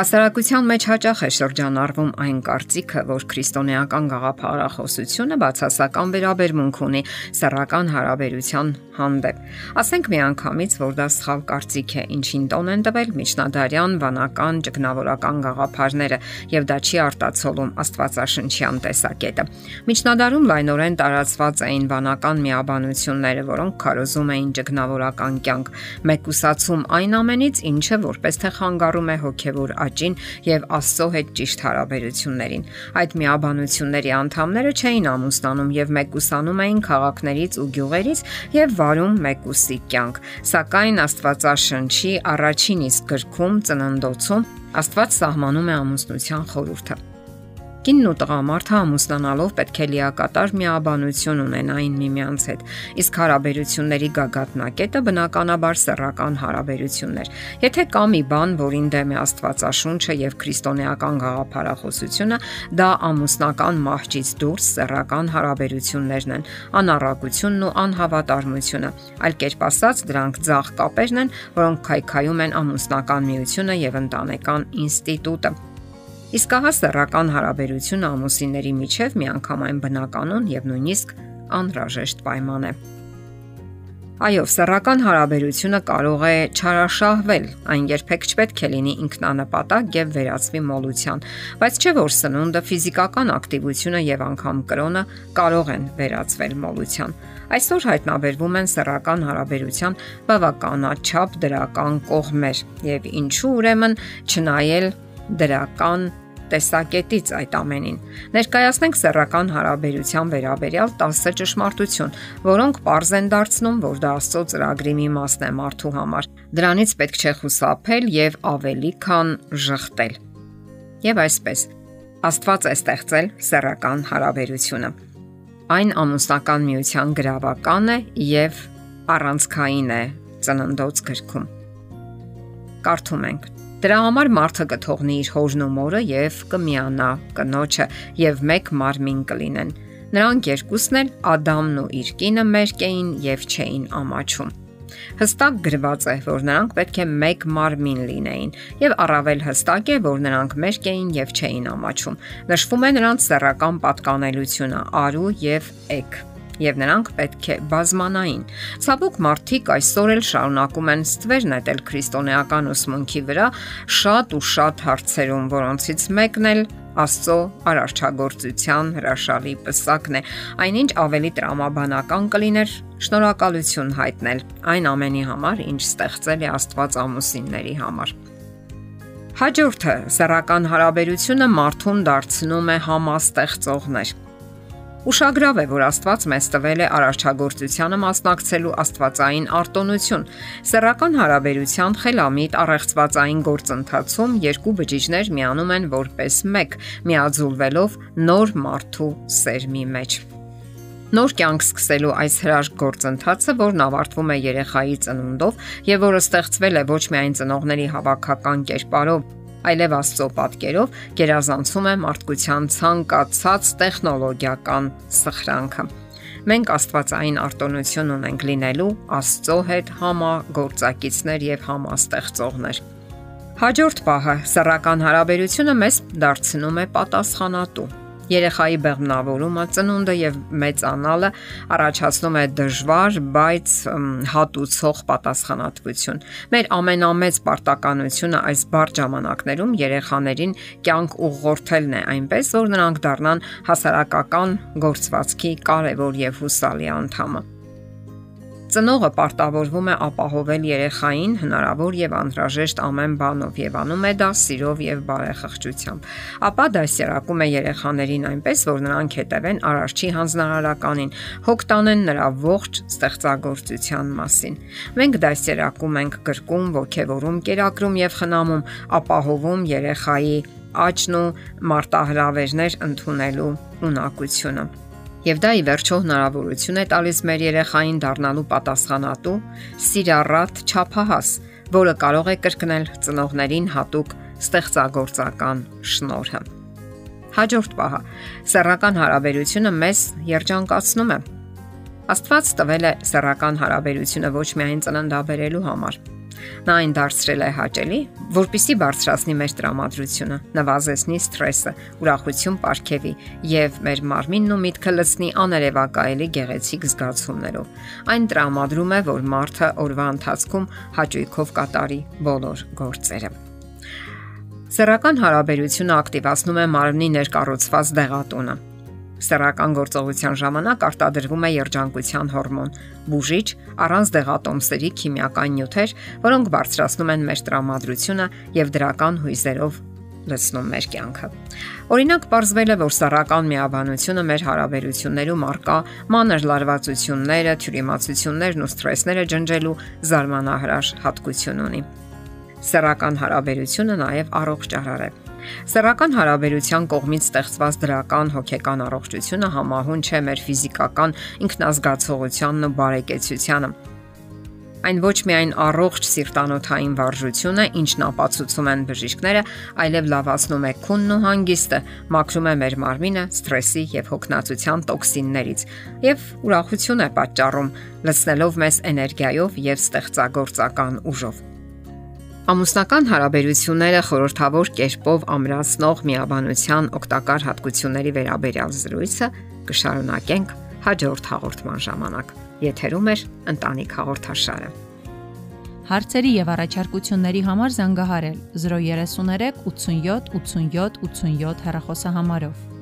Հասարակության մեջ հաճախ է շրջանառվում այն կարծիքը, որ քրիստոնեական գաղափարախոսությունը բացասական վերաբերմունք ունի սեռական հարաբերության հանդեպ։ Ասենք միանգամից, որ դա սխալ կարծիք է, ինչին տոն են տվել միջնադարյան վանական ճգնավորական գաղափարները, եւ դա չի արտացոլում Աստվածաշնչյան տեսակետը։ Միջնադարում լայնորեն տարածված էին վանական միաբանությունները, որոնք քարոզում էին ճգնավորական կյանք, մեկուսացում այն ամենից, ինչը որպես թե խանգարում է հոգեվոր աճին եւ Աստծո հետ ճիշտ հարաբերություններին։ Այդ միաբանությունների անդամները չէին ամուսնանում եւ մեկուսանում էին քաղաքներից ու գյուղերից եւ վարում մեկուսի կյանք։ Սակայն Աստվածաշնչի առաջին իսկ գրքում ծննդոցում Աստված սահմանում է ամուսնության խորհուրդը։ Կինն ու տղամարդը ամուսնանալով պետք է լիակատար միաբանություն ունենային միմյանց հետ, իսկ հարաբերությունների գագաթնակետը բնականաբար սեռական հարաբերություններ։ Եթե կա մի բան, որին դեմ է Աստվածաշունչը եւ քրիստոնեական գաղափարախոսությունը, դա ամուսնական մահճից դուրս սեռական հարաբերություններն են, անառակությունն ու անհավատարմությունը։ Այլ կերպ ասած, դրանք ցաղ կապերն են, որոնք քայքայում են ամուսնական միությունը եւ ընտանեկան ինստիտուտը։ Իսկ ահա սեռական հարաբերությունը ամուսինների միջև միանգամայն բնականon եւ նույնիսկ անհրաժեշտ պայման է։ Այո, սեռական հարաբերությունը կարող է չարաշահվել, այն երբեք չպետք է լինի ինքնանպատակ եւ վերածվի մոլության, բայց չէ որ սնունդը, ֆիզիկական ակտիվությունը եւ անգամ կրոնը կարող են վերածվել մոլության։ Այսօր հայտնաբերվում են սեռական հարաբերության բավականաչափ դրական կողմեր եւ ինչու ուրեմն չնայել դրական տեսակետից այդ ամենին։ Ներկայացնենք սեռական հարաբերության վերաբերյալ 10 ճշմարտություն, որոնք པարզ են դարձնում, որ դա Աստծո ծրագրի մի մասն է մարդու համար։ Դրանից պետք չէ խուսափել եւ ավելի քան ժխտել։ Եվ այսպես, Աստված է ստեղծել սեռական հարաբերությունը։ Այն ամուսնական միության գրավական է եւ առանցքային է ծննդոց գրքում։ Կարդում ենք. Դրա համար մարդը կթողնի իր հորն ու մորը եւ կմիանա կնոջը եւ մեկ մարմին կլինեն։ Նրանք երկուսն էլ Ադամն ու իր կինը մերկ էին եւ չէին ամաչում։ Հստակ գրված է, որ նրանք պետք է մեկ մարմին լինեին, եւ առավել հստակ է, որ նրանք մերկ էին եւ չէին ամաչում։ Նշվում է նրանց սեռական պատկանելությունը՝ արու եւ էկ եւ նրանք պետք է բազմանային։ Ցավոք մարդիկ այսօր էլ շարունակում են ստվեր նետել քրիստոնեական ուսմունքի վրա շատ ու շատ հարցերում, որոնցից մեկն էլ Աստծո արարչագործության հրաշալի պսակն է։ Այնինչ ավելի տրամաբանական կլիներ շնորհակալություն հայտնել այն ամենի համար, ինչ ստեղծել է Աստված ամուսինների համար։ Հաջորդը սեռական հարաբերությունը մարդուն դարձնում է համաստեղծողներ։ Ուշագրավ է, որ Աստված մեզ տվել է արարչագործությանը մասնակցելու Աստվածային արտոնություն։ Սեռական հարաբերության խելամիտ առեղծվածային գործընթացում երկու բջիջներ միանում են որպես մեկ, միաձուլվելով նոր մարդու սերմի մեջ։ Նոր կյանք սկսելու այս հրաշք գործընթացը, որն ավարտվում է երեխայի ծնունդով եւ որը ստեղծվել է ոչ միայն ծնողների հավաքական կերպարով, այլև Աստծո պատկերով գերազանցում է մարդկության ցանկացած տեխնոլոգիական սխրանքը։ Մենք Աստվածային արտոնություն ունենք լինելու Աստծո հետ համագործակիցներ եւ համաստեղծողներ։ Հաջորդ պահը սեռական հարաբերությունը մեզ դարձնում է պատասխանատու Երեխայի բեղմնավորումը, ծնունդը եւ մեծանալը առաջացնում է դժվար, բայց հատուցող պատասխանատվություն։ Մեր ամենամեծ պարտականությունը այս բարդ ժամանակներում երեխաներին կյանք ուղղորդելն է այնպես, որ նրանք դառնան հասարակական գործվածքի կարևոր եւ հուսալի անդամը։ Ծնողը պարտավորվում է ապահովել երեխային հնարավոր եւ անհրաժեշտ ամեն բանով եւ անում է դա սիրով եւ բարեխղճությամբ։ Ապա դասերակում է երեխաներին այնպես, որ նրանք հետևեն արարչի հանձնարարականին, հոգ տանեն նրա ողջ ստեղծագործության մասին։ Մենք դասերակում ենք գրկում, ողքեվորում, կերակրում եւ խնամում, ապահովում երեխայի աճն ու մարտահրավերներ ընդունելու ունակությունը։ Եվ դա ի վերջո հնարավորություն է տալիս մեր երեխային դառնալու պատասխանատու, սիրառատ ճափահաս, որը կարող է կրկնել ծնողներին հատուկ ստեղծագործական շնորհը։ Հաջորդ պահը՝ սեռական հարաբերությունը մեզ երջանկացնում է։ Աստված տվել է սեռական հարաբերությունը ոչ միայն ծննդաբերելու համար, Նա այն դարձրել է հաճելի, որpիսի բարձրացնի մեր տրամադրությունը, նվազեցնի սթրեսը, ուրախություն ապարգևի եւ մեր մարմինն ու միտքը լցնի աներևակայելի գեղեցիկ զգացումներով։ Այն տրամադրում է, որ մարդը օրվա ընթացքում հաճույքով կատարի բոլոր գործերը։ Սեռական հարաբերությունը ակտիվացնում է մարմնի ներկառուցված դեղատունը Սեռական գործողության ժամանակ արտադրվում է երջանկության հորմոն՝ բուժիչ, առանց դեղատոմսերի քիմիական նյութեր, որոնք բարձրացնում են մեր տրամադրությունը եւ դրական հույզերով լցնում մեր կյանքը։ Օրինակ, ողջվել է, որ սեռական միաբանությունը մեր հարաբերություններում արկա մանր լարվածությունները, թյուրիմացություններն ու սթրեսները ջնջելու զարմանահրաշ հատկություն ունի։ Սեռական հարաբերությունը նաև առողջ ճարար է Սեռական հարաբերության կողմից ստեղծված դրական հոգեկան առողջությունը համահուն չէ մեր ֆիզիկական ինքնազգացողությանն ու բարեկեցությանը։ Այն ոչ միայն առողջ սիրտանոթային վարժություն է, ինչն ապացուցում են բժիշկները, այլև լավացնում է քունն ու հանգիստը, մաքրում է մեր մարմինը սթրեսի եւ հոգնածության տոքսիններից եւ ուրախություն է պատճառում, լցնելով մեզ էներգիայով եւ ստեղծագործական ուժով։ Ամուսնական հարաբերությունները խորթավոր կերպով ամրացնող միաբանության օգտակար հատկությունների վերաբերյալ զրույցը կշարունակենք հաջորդ հաղորդման ժամանակ։ Եթերում է ընտանիք հաղորդաշարը։ Հարցերի եւ առաջարկությունների համար զանգահարել 033 87 87 87 հեռախոսահամարով։